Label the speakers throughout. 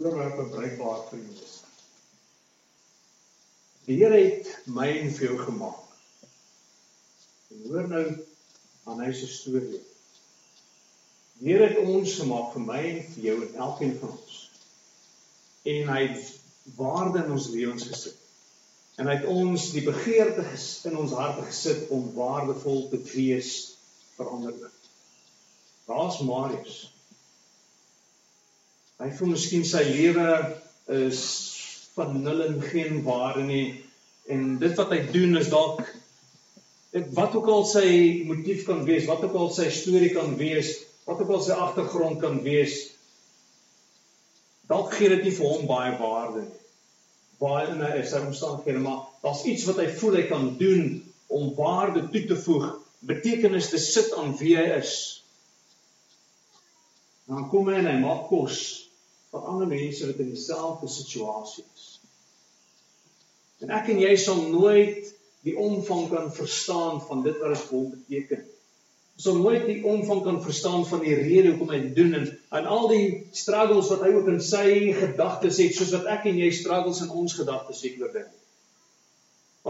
Speaker 1: voorwerpe bruikbaar vir jou is. Die Here het my en vir jou gemaak. En hoor nou aan hy se storie. Die Here het ons gemaak vir my en vir jou en elkeen van ons. En hy het waarde in ons lewens gesit. En hy het ons die begeerte in ons harte gesit om waardevol te wees vir ander. Daar's Marius. Hy voel miskien sy lewe is van nul en geen waarde nie en dit wat hy doen is dalk dit wat ook al sy motief kan wees, wat ook al sy storie kan wees, wat ook al sy agtergrond kan wees, dalk gee dit nie vir hom baie waarde nie. Baie in hy is sy omstandighede, maar daar's iets wat hy voel hy kan doen om waarde toe te voeg, betekenis te sit aan wie hy is. Dan kom hy en hy maak kos vir ander mense wat in dieselfde situasie is. En ek en jy sal nooit die omvang kan verstaan van dit wat dit hom beteken. Ons sal nooit die omvang kan verstaan van die rede hoekom hy dit doen en en al die struggles wat hy ook in sy gedagtes het soos wat ek en jy struggles in ons gedagtes het oor dit.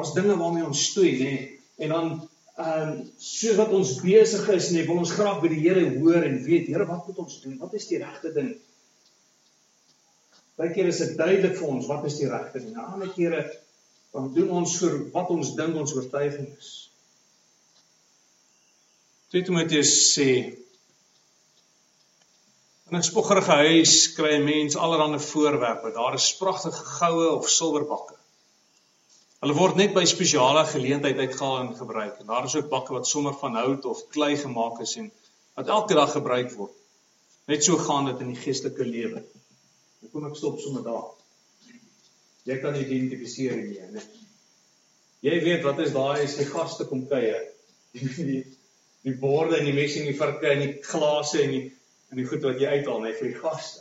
Speaker 1: Ons dinge waarmee ons stoei, nê, en dan ehm um, soos wat ons besig is, nê, wil ons graag by die Here hoor en weet, Here, wat moet ons doen? Wat is die regte ding? Baie kere is dit duidelik vir ons wat is die regte ding. Ander kere dan doen ons vir wat ons dink ons oortuiging is. 2 Timoteus sê in 'n spoggerige huis kry 'n mens allerlei voorwerpe. Daar is pragtige goue of silwerbakke. Hulle word net by spesiale geleenthede uitgehaal en gebruik. En daar is ook bakke wat sommer van hout of klei gemaak is en wat elke dag gebruik word. Net so gaan dit in die geestelike lewe. Dan kom ek stop sommer daar. Jy kan identifiseer hiermee, né? Jy weet wat is daai as die gaste kom kuier. Die die die borde en die messe en die varke en die glase en die en die goed wat jy uithaal net vir die gaste.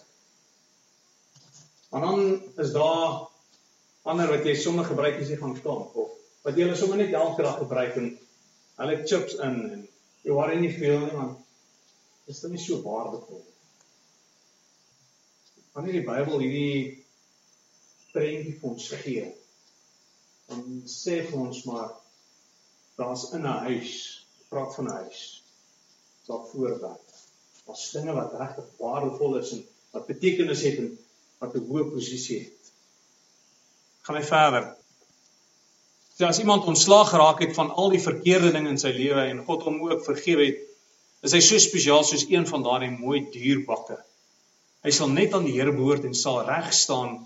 Speaker 1: En dan is daar ander wat jy sommer gebruik as jy gaan staan of wat jy sommer net elke dag gebruik en hulle chips in en jy worry nie veel nie want is dit nie so waardevol wanneer die Bybel hierdie prentjie vir ons gee, dan sê vir ons maar daar's in 'n huis, praat van 'n huis, daar voorwerp. Daar's dinge wat regtig waardevol is en wat betekenis het en wat 'n hoë posisie het. Gaan hy verder. So as iemand ontslaag geraak het van al die verkeerde dinge in sy lewe en God hom ook vergewe het, is hy so spesiaal soos een van daardie mooi duur bakke Hy sal net aan die Here behoort en sal reg staan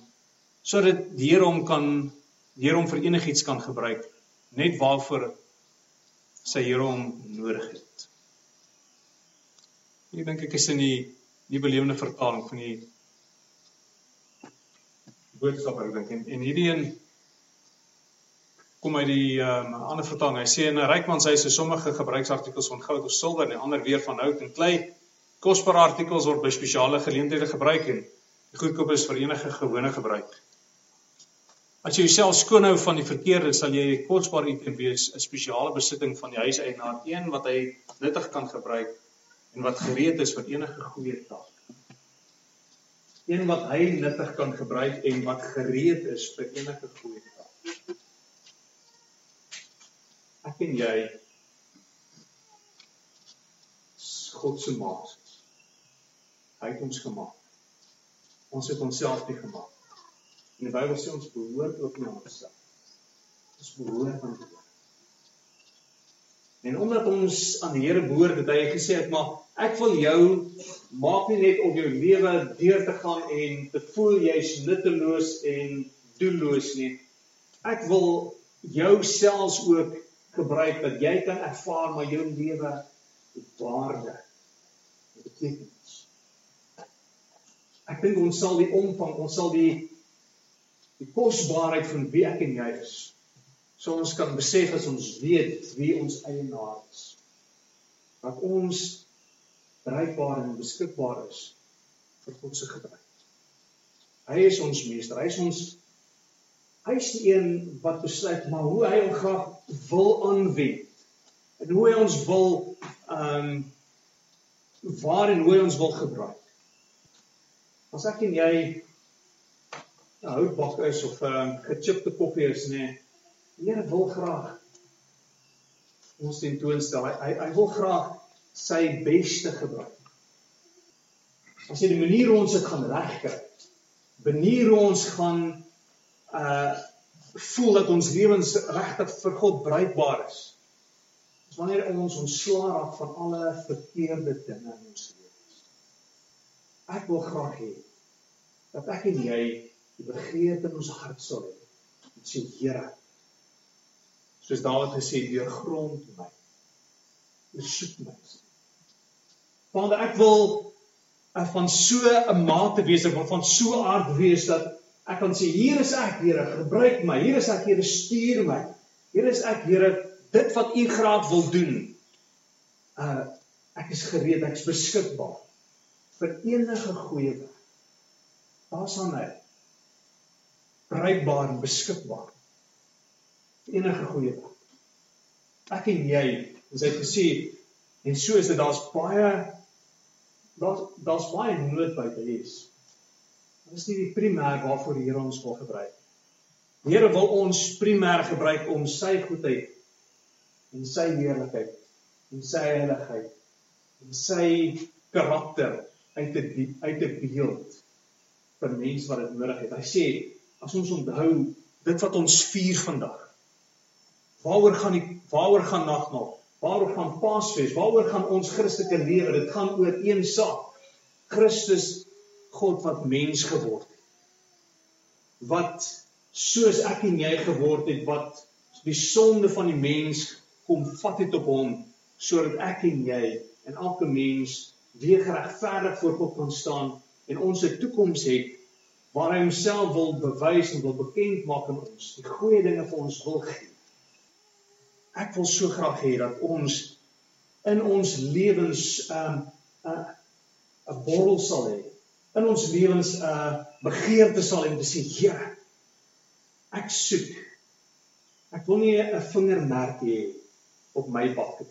Speaker 1: sodat die Here hom kan die Here hom vir enigiets kan gebruik net waarvoor sy Here hom nodig het. Ek dink ek is in die die belewende vertaling van die boodskap ek dink en, en hierdie een kom uit die um, ander vertaling. Hy sê 'n ryk man sê hy se sommige gebruiksartikels van goud of silwer en ander weer van hout en klei Kosbare artikels word by spesiale geleenthede gebruik en goedkoop is vir enige gewone gebruik. As jy jouself skoon hou van die verkeerde, sal jy 'n kosbare item wees, 'n spesiale besitting van die huiseienaar, een wat hy nuttig kan gebruik en wat gereed is vir enige goeie taak. Een wat hy nuttig kan gebruik en wat gereed is vir enige goeie taak. Ek en jy God se maat. Hy het ons gemaak. Ons het onsself nie gemaak. En die Bybel sê ons behoort ook nie aan onsself. Ons behoort aan Here. En omdat ons aan die Here behoort, het hy gesê het maar ek wil jou maak nie net om jou lewe deur te gaan en te voel jy's nutteloos en doelloos nie. Ek wil jou selfs ook gebruik dat jy kan ervaar maar jou lewe waarde beteken ek dink ons sal die omvang, ons sal die die kosbaarheid van wie ek en jy is. So ons kan besef as ons weet wie ons eienaar is. Dat ons bereikbaar en beskikbaar is vir God se gebruik. Hy is ons meester. Hy is ons hy is die een wat besluit maar hoe hy hom graag wil aanwend. En hoe hy ons wil ehm um, waar en hoe hy ons wil gebruik. As ek en jy 'n houtbak is of 'n um, gechipte koffie is, nê. Nee, die Here wil graag ons tentoonstel. Hy hy, hy wil graag sy beste gebruik. As jy die manier hoe ons dit gaan regkry, benier hoe ons gaan uh voel dat ons lewens regtig vir God bruikbaar is. Dis wanneer ons ontslaa raak van alle verkeerde dinge in ons lewens. Ek wil graag hê dat ek en jy die begeerte in ons hart sal hê. Dit sê Here, soos Dawid gesê, deurgrond my. Besoek my. Want ek wil uh, van so 'n mate wees, ek wil van so aard wees dat Ek kan sê hier is ek, Here, gebruik my. Hier is ek, Here, stuur my. Hier is ek, Here, dit wat U graag wil doen. Uh ek is gereed, ek is beskikbaar vir enige goeie werk. Daar's aan my. Bruikbaar en beskikbaar. Enige goeie werk. Ek en jy, ons het gesê en so is dit daar's baie daar's daar's baie nood by te lees. Dit is nie die primêr waarvoor die Here ons wil gebruik. Die Here wil ons primêr gebruik om sy goedheid en sy heerlikheid en sy heiligheid en sy karakter uit te uit te beeld vir mense wat dit nodig het. Hy sê as ons onthou dit wat ons vier vandag. Waaroor gaan die waaroor gaan nagmaal? Waaroor gaan Paasfees? Waaroor gaan ons Christelike lewe? Dit gaan oor een saak. Christus God wat mens geword het. Wat soos ek en jy geword het wat die sonde van die mens kom vat het op hom sodat ek en jy en elke mens weer geregverdig voor God kan staan en ons 'n toekoms het waar hy homself wil bewys en wil bekend maak aan ons, die goeie dinge vir ons wil gee. Ek wil so graag hê dat ons in ons lewens 'n um, 'n 'n borrel sal hê in ons lewens 'n uh, begeerte sal hê om te sê, Here, ek soek. Ek wil nie 'n vingermerk hê op my bak nie.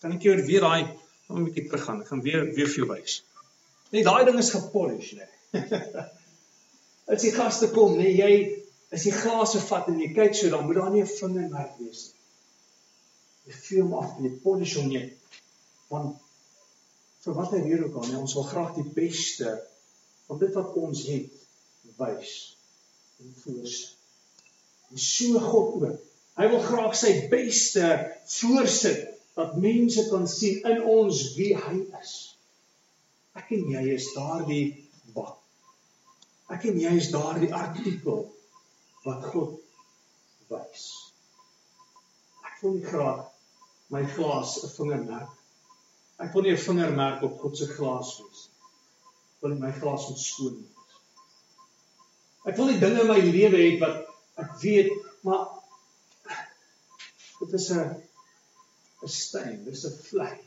Speaker 1: Kan ek jou weer daai om 'n bietjie teruggaan? Ek gaan weer weer vir jou wys. Net daai ding is gepolish, né? As die gaste kom, né, jy as jy glase vat en jy kyk so dan moet daar nie 'n vingermerk wees nie. Jy vee hom af, jy polish hom net. Want vir watter rede ook al, nee, ons wil graag die beste van dit wat ons het wys en voorsit. En so God ook. Hy wil graag sy beste voorsit dat mense kan sien in ons wie hy is. Ek en jy is daardie bak. Ek en jy is daardie artikel wat God wys. Ek wil nie graag my glas 'n vingermerk Ek wil nie 'n vingermerk op God se glas wees nie. Ek wil my glas moet skoon wees. Ek wil nie dinge in my lewe hê wat ek weet, maar dit is 'n 'n steen, dis 'n vlek.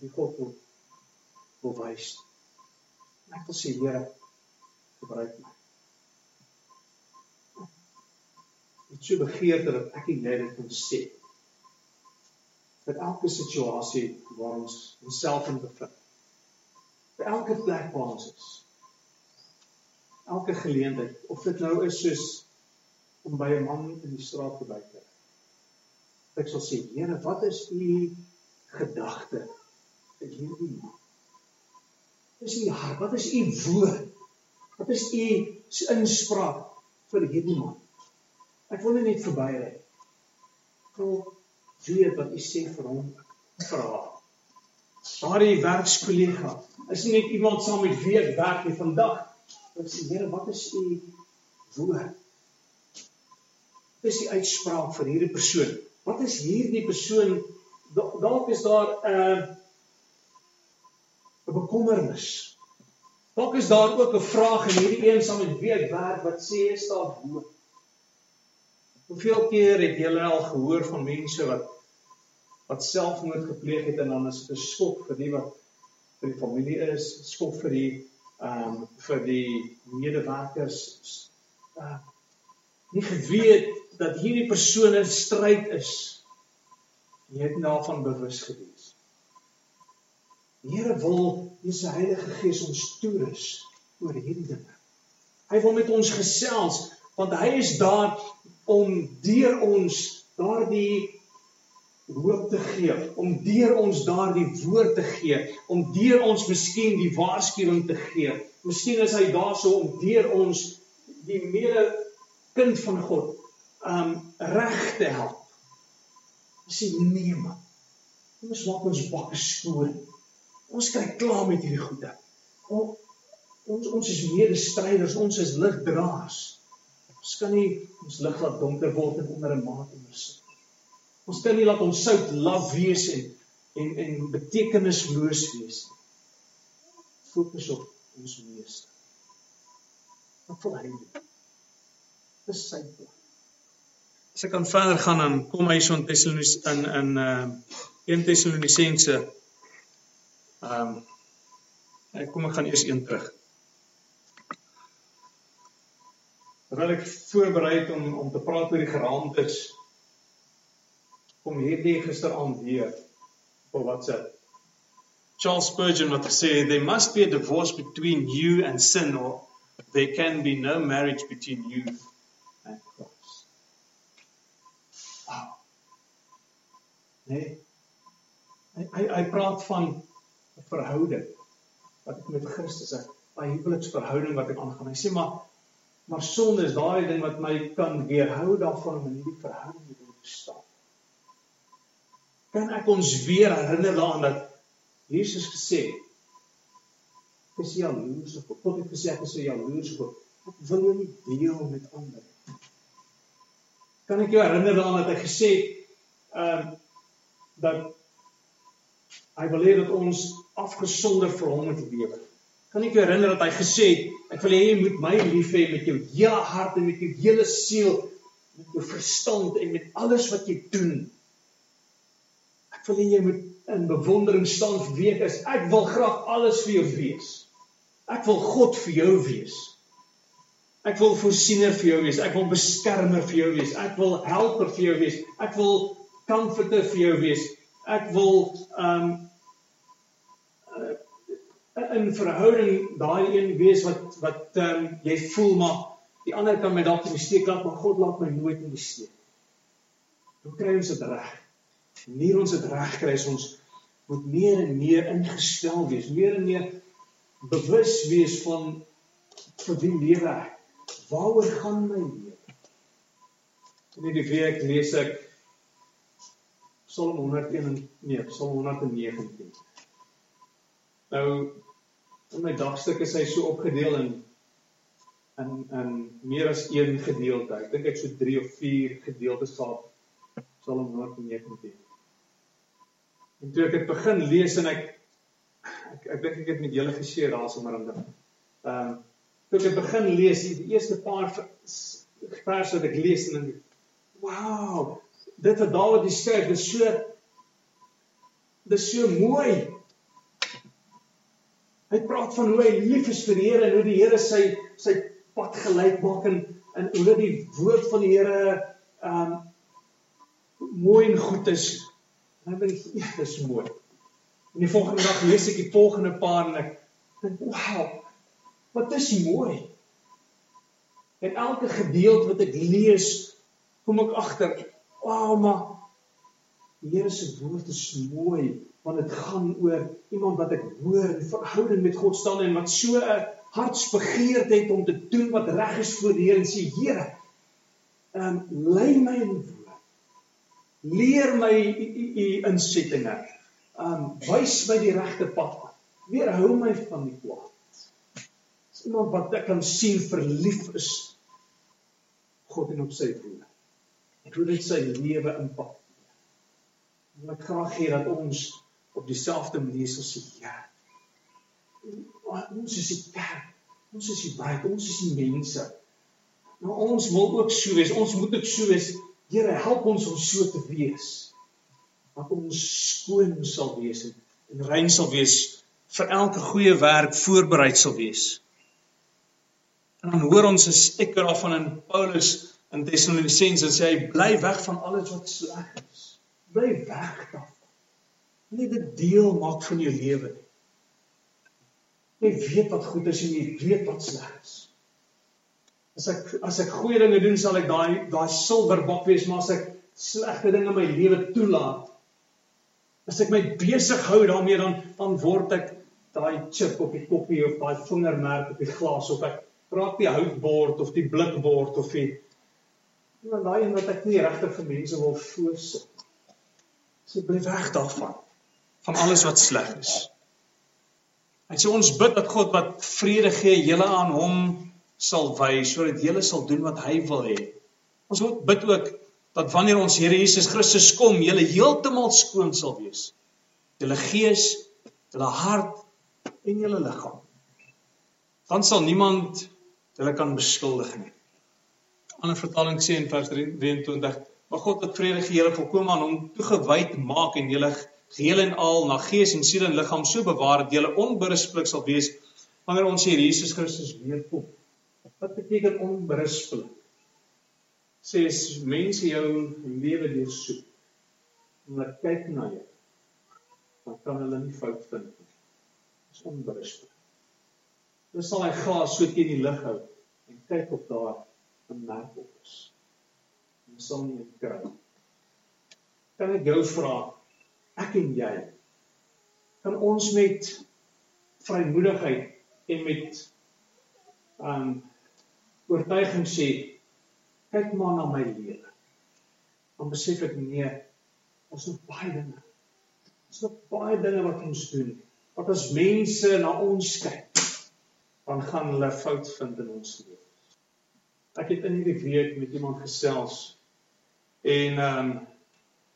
Speaker 1: Die God wil wil wys. Ek wil sê Here, gebruik my. Ek sou begeer dat ek net dit kan sê vir elke situasie waar ons onsself in bevind. Vir elke plek waar ons is. Elke geleentheid, of dit nou is soos om by 'n man in die straat verby te ry. Ek sal sê, Here, wat is u gedagte vir hierdie? Wat is u hart? Wat is u woord? Wat is u inspraak vir hierdie man? Ek wil net verby ry. Ek wil weet wat u sê vir hom vra. Daardie werkskollega is nie net iemand saam met wie ek werk nie vandag. Ek sê Here, wat is u woord? Wat is die uitspraak vir hierdie persoon? Wat is hierdie persoon dalk is daar 'n uh, 'n bekommernis. Dalk is daar ook 'n vraag in hierdie een saam met wie ek werk wat sê is daar woord? Hoeveel keer het julle al gehoor van mense wat wat selfmoord gepleeg het en dan is dit 'n skok vir die wat vir die familie is, skok vir die ehm um, vir die medewerkers uh nie geweet dat hierdie persoon in stryd is. Jy het daarvan bewus gewees. Die Here wil Jesus Heilige Gees ons toerus oor hierdie dinge.
Speaker 2: Hy wil met ons gesels want hy is daar om deur ons daardie hoop te gee, om deur ons daardie woord te gee, om deur ons miskien die waarskuwing te gee. Miskien is hy daarso om deur ons die mede kind van God um reg te help. Sê nee man. Ons maak ons bakke skoon. Ons kry klaar met hierdie goede. O, ons ons is medestryders, ons is ligdraers. Ons kan nie ons lig laat donker word en onder 'n maat ondersit. Ons kan nie laat ons sout laf wees en en en betekenisloos wees nie. Fokus op ons meester. Wat wil hy doen? Dis sy plan.
Speaker 1: As ek kan verder gaan dan kom hy so in Tessalonisense in in uh 1 Tessalonisense. Ehm um, ek kom ek gaan eers een terug. Terwyl ek voorberei het om om te praat oor die geraamtes kom hierdie gisteraand weer op WhatsApp. Charles Spurgeon wat gesê there must be a divorce between you and sin or there can be no marriage between you and God.
Speaker 2: Nee. Hy hy hy praat van 'n verhouding wat ek met Christus het, 'n huweliksverhouding wat ek aangaan. Hy sê maar maar sonde is daai ding wat my kan weerhou daarvan om in hierdie verhouding te staan. Kan ek ons weer herinner daaraan dat Jesus gesê het Ek is jaloers op God. Het gesê ek is jaloers op God. Ek wil nie deel met ander. Kan ek jou herinner daaraan dat hy gesê het, ehm uh, dat hy wil hê dat ons afgesonder vir hom moet lewe. Kan ek herinner dat hy gesê het, ek wil hê jy moet my lief hê met jou hele hart en met jou hele siel, met jou verstand en met alles wat jy doen. Ek wil hê jy moet in bewondering staan vir wie ek is. Ek wil graag alles vir jou wees. Ek wil God vir jou wees. Ek wil voorsiener vir jou wees. Ek wil beskermer vir jou wees. Ek wil helper vir jou wees. Ek wil comforter vir jou wees. Ek wil um in verhouding daai een wees wat wat um jy voel maar die ander kan my dalk in die steek laat, maar God laat my nooit in die steek. Hoe kry ons dit reg? Wanneer ons dit reg kry, is ons moet meer en meer ingestel wees, meer en meer bewus wees van vir wie lewe ek? Waaroor gaan my lewe? In hierdie week lees ek Psalm 101 nee, Psalm 119. Nou in my dagstuk is hy so opgedeel in in in meer as een gedeelte. Ek dink ek so 3 of 4 gedeeltes gehad. Psalm 119. En toe ek dit begin lees en ek ek ek dink ek het met julle geshare daarsomer in dit. Toe ek dit begin lees, die eerste paar verse wat ek lees en dan wow, dit wat Dawid skryf is so dis so mooi. Hy praat van hoe hy lief is vir die Here en hoe die Here sy sy pad gelyk maak en en hoe die woord van die Here um mooi en goed is. En ek dink ja, dis mooi. En die volgende dag lees ek die volgende paar en ek dink wow, wat is mooi. En elke gedeelte wat ek lees, kom ek agter Wow, maar die Here se woord is mooi want dit gaan oor iemand wat ek hoor in verhouding met God staan en wat so 'n hartsbegeerte het om te doen wat reg is voor die Here en sê Here, ehm um, lei my in woord. Leer my u insettinge. Ehm um, wys my die regte pad af. Weerhou my van die kwaad. Iemand wat ek kan sien verlief is God en op sy woord en hoe dit sy lewe impak. En ek graag hê dat ons op dieselfde manier sal sê, ja. Ons is die kerk. Ons is die bruid, ons is die mense. Nou ons wil ook so wees. Ons moet ook so wees. Here, help ons om so te wees. Dat ons skoon sal wees en, en rein sal wees vir elke goeie werk voorbereid sal wees. En dan hoor ons as ek daarvan in Paulus in Tessalonisense sê hy bly weg van alles wat sleg is. Bly weg daarvan. Nie dit deel maak van jou lewe nie. Jy weet wat goed is en jy weet wat sleg is. As ek as ek goeie dinge doen, sal ek daai daai silverbok wees, maar as ek slegte dinge in my lewe toelaat, as ek my besig hou daarmee dan dan word ek daai chip op die koppie of daai vingermerk op die glas of ek raak die houtbord of die blikbord of die iemand daai een wat ek nie regtig vir mense wil voorsit. So bly weg daarvan van alles wat sleg is. En so ons bid dat God wat vrede gee, julle aan hom sal wys sodat julle sal doen wat hy wil hê. Ons bid ook dat wanneer ons Here Jesus Christus kom, julle heeltemal skoon sal wees. Julle gees, julle hart en julle liggaam. Dan sal niemand julle kan beskuldig nie. Ander vertaling sê in vers 23: "Maar God wat vrede gee, julle volkome aan hom toegewyd maak en julle geheel en al na gees en siel en liggaam so bewaar dat jy onberispelik sal wees wanneer ons hier Jesus Christus weer kom. Wat beteken onberispelik? Sê as mense jou lewe deursoek en hulle kyk na jou, dan kan hulle nie fout vind nie. Dit is onberispelik. Dan sal hy glas so teen die lig hou en kyk of daar 'n merk op is. Ons sal nie kry. Kan ek jou vra ek en jy kan ons met vrymoedigheid en met um oortuiging sê kyk maar na my lewe. Dan besef ek nee, ons het baie dinge. Ons het baie dinge wat ons doen. Wat as mense na ons kyk, dan gaan hulle fout vind in ons lewe. Ek het in hierdie week met iemand gesels en um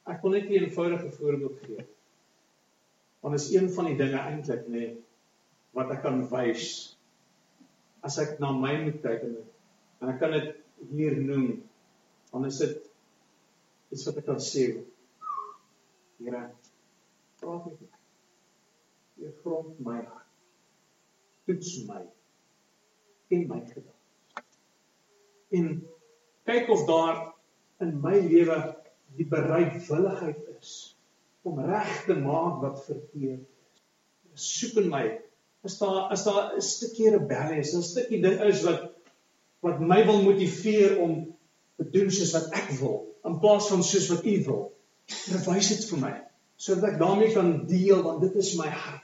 Speaker 2: Ek wil net 'n eenvoudige voorbeeld gee. Want is een van die dinge eintlik nê wat ek kan wys as ek na my moet kyk en, en ek kan dit hier noem. Dan is dit iets wat ek kan sê. Here, praat met my. Jy grond my hart. Toets my. Ken my gedagtes. En kyk of daar in my lewe die bereidwilligheid is om reg te maak wat verkeerd is. Soek in my. Is daar is daar 'n stukkie rebellie, is 'n stukkie ding is wat wat my wil motiveer om te doen soos wat ek wil in plaas van soos wat U wil. Verwys dit vir my sodat ek daarmee kan deel want dit is my hart.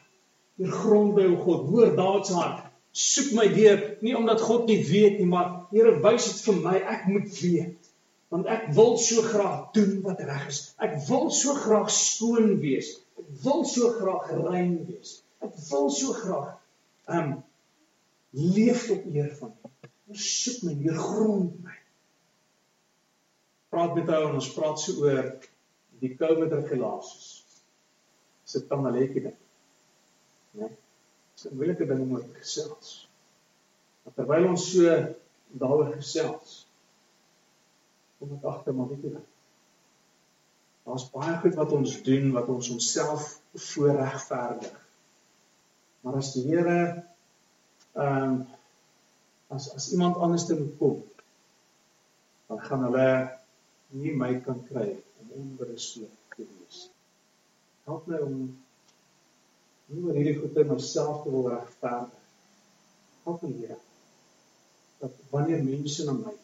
Speaker 2: Hier grond by o God, hoor se hart. Soek my deur, nie omdat God nie weet nie, maar Here wys dit vir my, ek moet weet want ek wil so graag doen wat reg is. Ek wil so graag skoon wees. Ek wil so graag rein wees. Ek wil so graag um leef tot eer van U. Versoek my, Heer, grond my. Praat met ou en ons praat so oor die COVID regulasies. Dis 'n tamaletjie ding. Né? Dis 'n moeilike ding om oor te gesels. Terwyl ons so daaroor gesels, kom ek agter maar weet jy daar's baie goed wat ons doen wat ons onsself voorregverdig. Maar as die Here ehm um, as as iemand anders te kom dan gaan hulle nie my kan kry om onberispelik te wees. Help my om nie oor hierdie goede myself te wil regverdig help my Here dat wanneer mense na my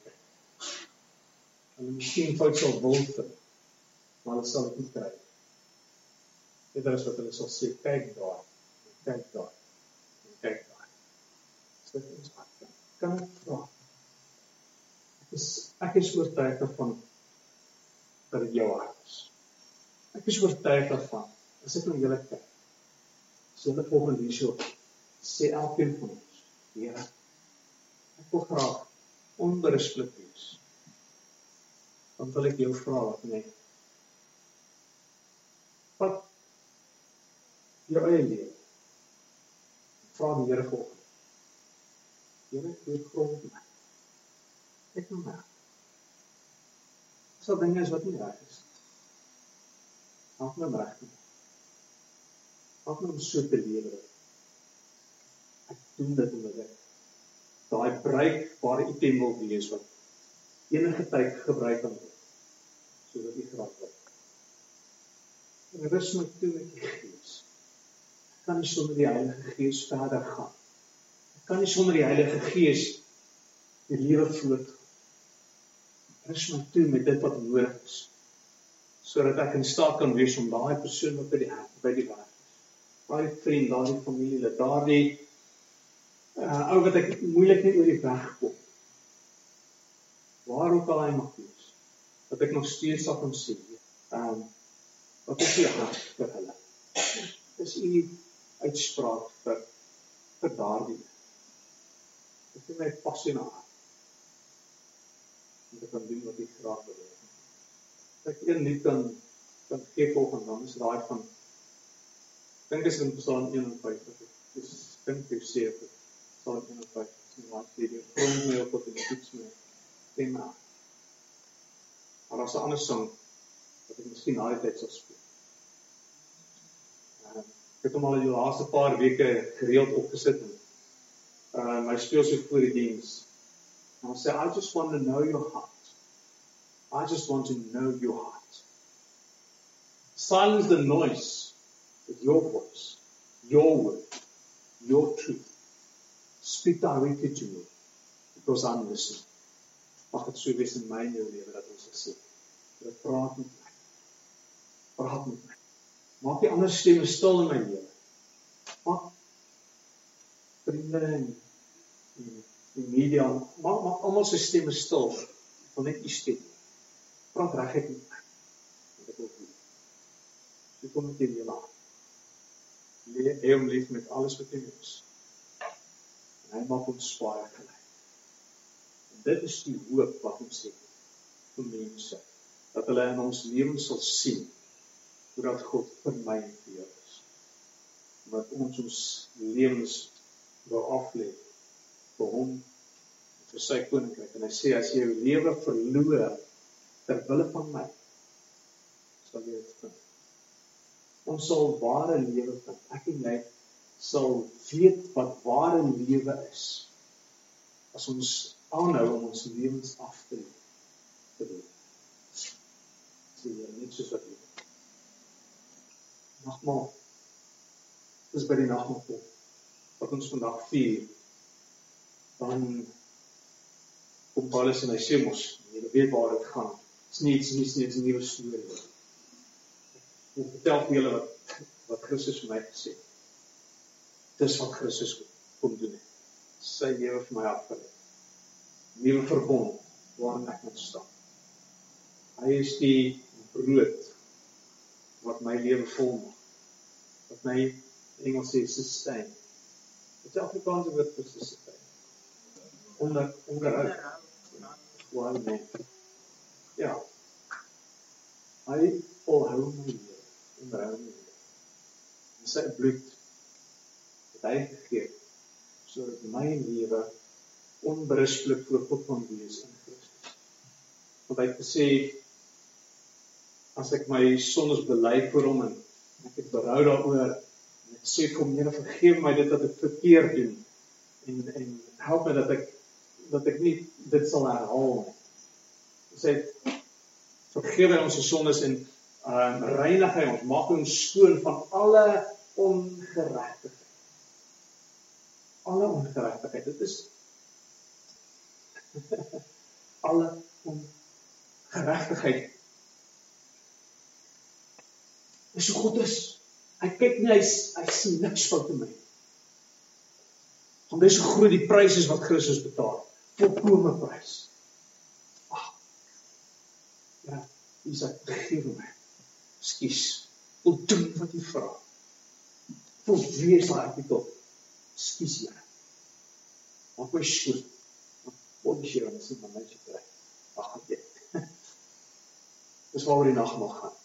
Speaker 2: hulle miskien fout sal wil vind, maar hulle sal dit nie kry. Dit is wat hulle sal sê, kyk daar, kyk daar, kyk daar. Dit is wat kan ek vra. Ek is ek is oortuig daarvan dat dit jou hart is. Ek is oortuig daarvan as ek na julle kyk. Sê hulle volgende hierso. Sê elkeen van ons, Here, ek wil graag onberispelik wees dan wil ek jou vra wat net wat jou eie lewe vra die Here vir Here gee grond my. Ek nou maar so dinge is wat nie reg is Help my reg te My om so te lewe ek doen dit omdat ek daai bruikbare item wil wees wat enige tyd gebruik kan word sodat U graag wil. En rus my toe met die Gees. Ek kan nie sonder die Heilige Gees verder gaan. Ek kan nie sonder die Heilige Gees die lewe voort. Rus my toe met dit wat nodig is sodat ek in staat kan wees om daai persoon wat by die hart by die is. Daai vriend, daai familie, dat daardie uh ou wat ek moeilik net oor die weg kom. Waar ook al hy mag wees, dat ek nog steeds sal kan sien. Um, wat is die hart vir hulle? Dis u uitspraak vir vir daardie. Dit is my passie na om te kan doen wat ek graag wil hê. Ek een lied kan kan gee volgens dan is daai van dink is in Psalm 51. Dis dink jy sê dit Psalm 51 is sê die grond my op tot die toets my tema. Maar as 'n ander sang wat ek miskien na die tyd sal speel. Uh, ek het hom al die laaste paar weke gereeld opgesit en uh my speel so voor die diens. And I say, I just want to know your heart. I just want to know your heart. Silence the noise with your voice, your word, your truth. Speak directly to me because I'm listening. Mag dit so wees in my en jou lewe dat ons gesê het, praat met my. Praat met my. Maak die ander stemme stil in my lewe. Maak vriende en die media maak maak almal se stemme stil wil net u stem praat regtig met my ek wil doen so kom ek hier laat leer hom lief met alles wat hy is. En hy maak ons spaar gelyk. En dit is die hoop wat ons het vir mense dat hulle in ons lewens sal sien hoe dat God vir my en vir jou is. Wat ons ons lewens wil aflê vir hom vir sy koninkryk. En hy sê as jy jou lewe verloor ter wille van my sal jy dit vind. Ons sal ware lewe vind. Ek en jy sal weet wat ware lewe is as ons aanhou om ons lewens af te lewe. Sien jy net soos wat jy Nagmaal. Dis by die nagmaal wat ons vandag vier dan kom Paulus en hy sê mos, jy weet waar dit gaan. Dit's nie iets nie, dit's 'n nuwe storie. Ek vertel vir julle wat wat Christus vir my gesê het. Dis wat Christus kom doen het. Sy lewe vir my afgelê. Nuwe verbond waarin ek moet staan. Hy is die brood wat my lewe vol maak. Wat my Engels sê sustain. Dit is Afrikaanse woord vir sustain onder onderhoud. Wow, nee. Ja. Hy volhou my lewe, onderhou my lewe. En sy bloed het hy gegee sodat my lewe onberispelik God kan wees in Christus. Want hy het gesê as ek my sondes bely voor hom en ek het berou daaroor en ek sê kom Here vergeef my dit wat ek verkeerd doen en en help my dat ek dat ek nie dit sal herhaal nie. Sê vergewe ons se sondes en ehm uh, reinig hy ons, maak ons skoon van alle ongeregtigheid. Alle ongeregtigheid. Dit is alle ongeregtigheid. Dis hoe God is. Hy kyk nie hy hy sien niks fout in my. Want dis hoe groot die prys is wat Christus betaal volkome prys. Ag. Ja, dis ek vergewe my. Skus. Wil doen wat jy vra. Vol wees daai tot. Skus jy. Maak my skoon. Wat jy dan sê van my se kry. Ag jy. Dis waaroor die nag mag gaan.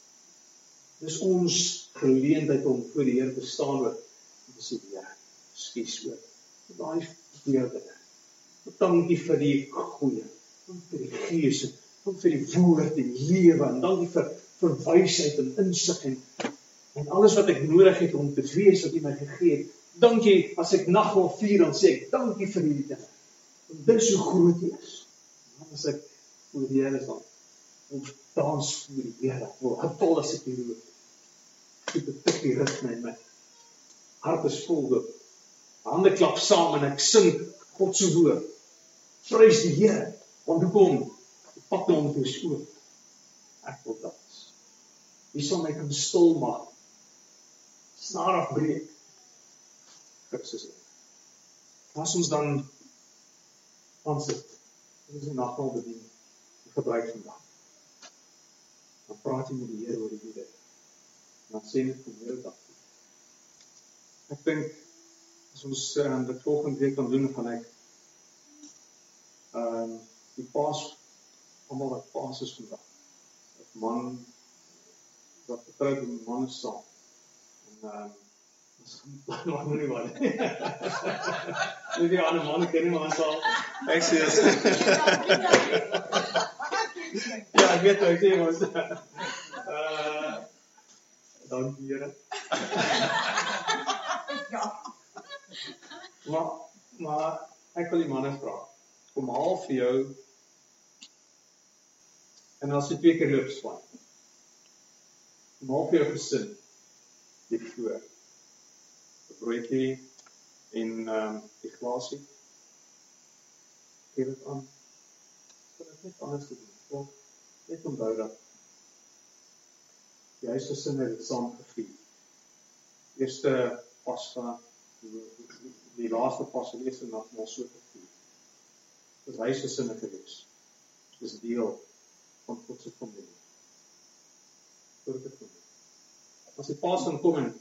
Speaker 2: Dis ons geleentheid om voor die Here te staan en te sê ja, skus oor. Daai verkeerde ding. Dankie vir die goeie. Dankie vir die gees. Dankie vir die woord en lewe en dankie vir vir wysheid en insig en en alles wat ek nodig het om te wees wat U my gegee het. Dankie as ek nagmaal vier dan sê ek dankie vir hierdie dinge. Want dis hoe groot U is. Dan as ek voor die Here staan om dans vir die Here. Hoe hupel as ek hier loop. Ek het tikkie ritme in my hart is vol hoop. Hande klap saam en ek sing God se woord Prys die Here. Want hoekom? Die na hom toe is oop. Ek wil dans. Wie sal my kan stil maak? Snaar afbreek. Christus. Was ons dan ons dit ons die nagmaal bedien gebruik vandag. Dan praat jy met die Here oor die Here. Dan sê net vir Here dat ek dink as ons uh, dit volgende week kan doen van ek ehm um, die pas almal wat pas is vandag. 'n Man wat getroud is met manne saam. En ehm um, ons gaan nog nie wat. Dis die ander manne ken nie maar sal. Ek sê as Ja, ek weet hoe ek sê mos. Uh dankie Here. Ja. Maar maar ek wil die manne vra. Kom haal vir jou en as jy twee keer loop swan. Maak jou gesin die voor. 'n Broodjie en ehm um, die glasie. Geef dit aan. Dit is net anders te doen. Want net onthou dat die huisgesin het dit saam gevier. Eerste Pasga die laaste Pasgelese nag mal so gevier. Dis huisgesinne gewees. Dis deel van God se familie. Vir kom. As die Pas dan kom en,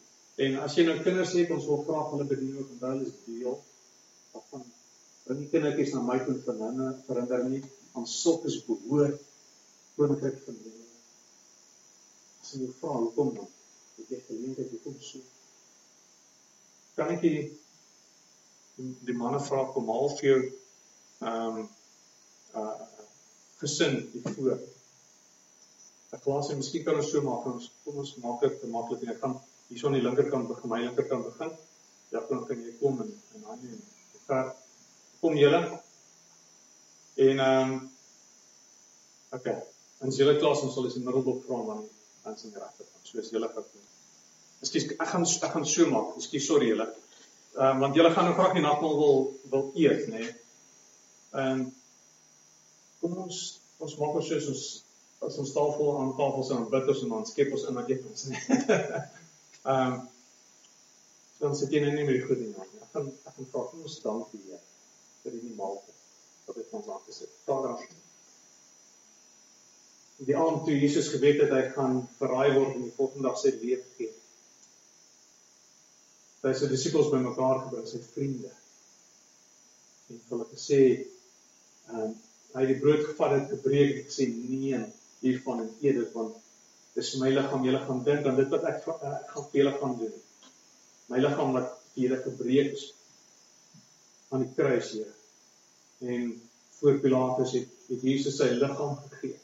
Speaker 2: en as jy nou kinders het, ons wil graag hulle bedien ook onthou is deel van bring die kindertjies na my toe vir hulle verander nie aan sulke is behoort koninkryk van die. As jy vra hoekom dan, het jy geleentheid om so kan ek die die manne vra kom haal vir jou ehm um, uh gesin die voor. Ek glo sy miskien kan ons so maak ons kom ons maak dit maklik en ek gaan hierso aan die linkerkant begin my linkerkant begin. Ja, dan kan jy kom en en aan nie. Ver kom julle. En ehm um, okay. En as julle klas ons sal is in middelblok vra dan dan sien regter. So as julle gaan Ekskuus, ek gaan ek gaan so maak. Ekskuus, sorry julle. Ehm um, want julle gaan nou graag die nagmaal wil wil eet, nê. Nee. Ehm um, kom ons ons maak ons soos ons as ons tafel aan tafel sit en ons en dan skep ons in wat eet ons, nê. Ehm dan sit jy net nie meer goed nie. Ek gaan ek gaan vra kom ons dankie Here vir hierdie maaltyd wat jy ons aan gesit. Vader Die aand toe Jesus geweet het hy gaan verraai word en die volgende dag sy lewe gee hy sy disippels bymekaar gebring, sy vriende. En hulle gesê, ehm um, hy het die brood gevat en gebreek en gesê neem hiervan en eet dit want dis my liggaam, julle gaan dink aan dit wat ek ek gaan vir julle gaan doen. My liggaam wat vir julle gebreek is aan die kruis hier. En voor Pilatus het, het Jesus sy liggaam gegee.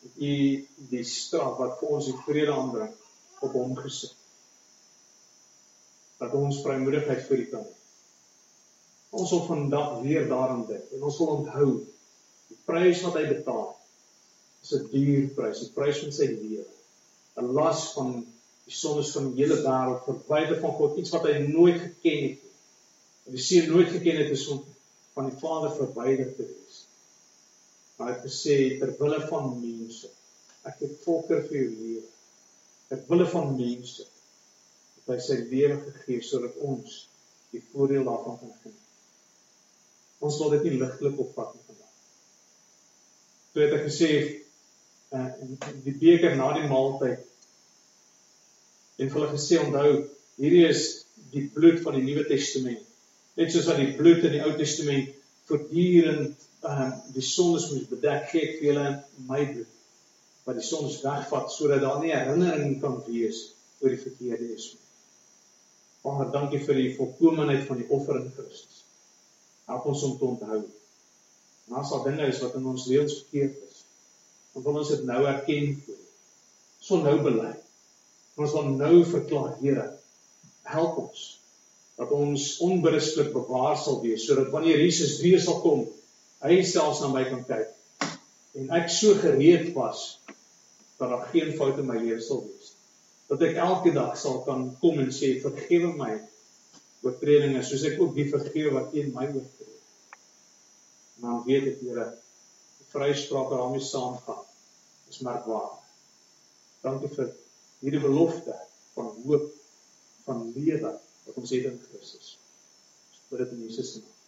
Speaker 2: Het u die straf wat vir ons die vrede aanbring op hom gesit dat ons vrymoedigheid vir U kan. Ons wil vandag weer daaraan dink en ons wil onthou die prys wat hy betaal. Dis 'n duur prys, die prys van sy lewe. 'n Las van die sondes van die hele wêreld verwyder van God, iets wat hy nooit geken het nie. Wat die seun nooit geken het is om van die Vader verwyder te wees. Maar hy het gesê ter wille van mense, ek het volker vir jou lewe. Ter wille van mense by sy lewe gegee sodat ons die voordeel daarvan kan geniet. Ons wil dit nie ligtelik opvat nie vandag. Toe het ek gesê uh die beker na die maaltyd en hulle gesê onthou hierdie is die bloed van die Nuwe Testament. Net soos wat die bloed in die Ou Testament voortdurend uh die sondes moes bedek, gee ek vir julle my bloed wat die sondes wegvat sodat daar nie herinnering kan wees oor die verkeerde is. Vader, dankie vir die volkomeenheid van die offer in Christus. Help ons om te onthou. En as daar dinge is wat in ons lewens verkeerd is, dan wil ons dit nou erken voor U. Ons wil nou bely. Ons wil nou verklaar, Here, help ons dat ons onberustig bewaar sal wees sodat wanneer Jesus weer sal kom, hy selfs na my kan kyk en ek so gereed was dat daar geen foute in my lewe sal wees dat ek elke dag sal kan kom en sê vergewe my oortredinge soos ek ook die vergewe wat teen my oortree. En dan weet ek Here, vryspraak waarmee saamgaan is merkwaardig. Dankie vir hierdie belofte van hoop van lewe wat ons het in Christus. Ons bid dit in Jesus se naam.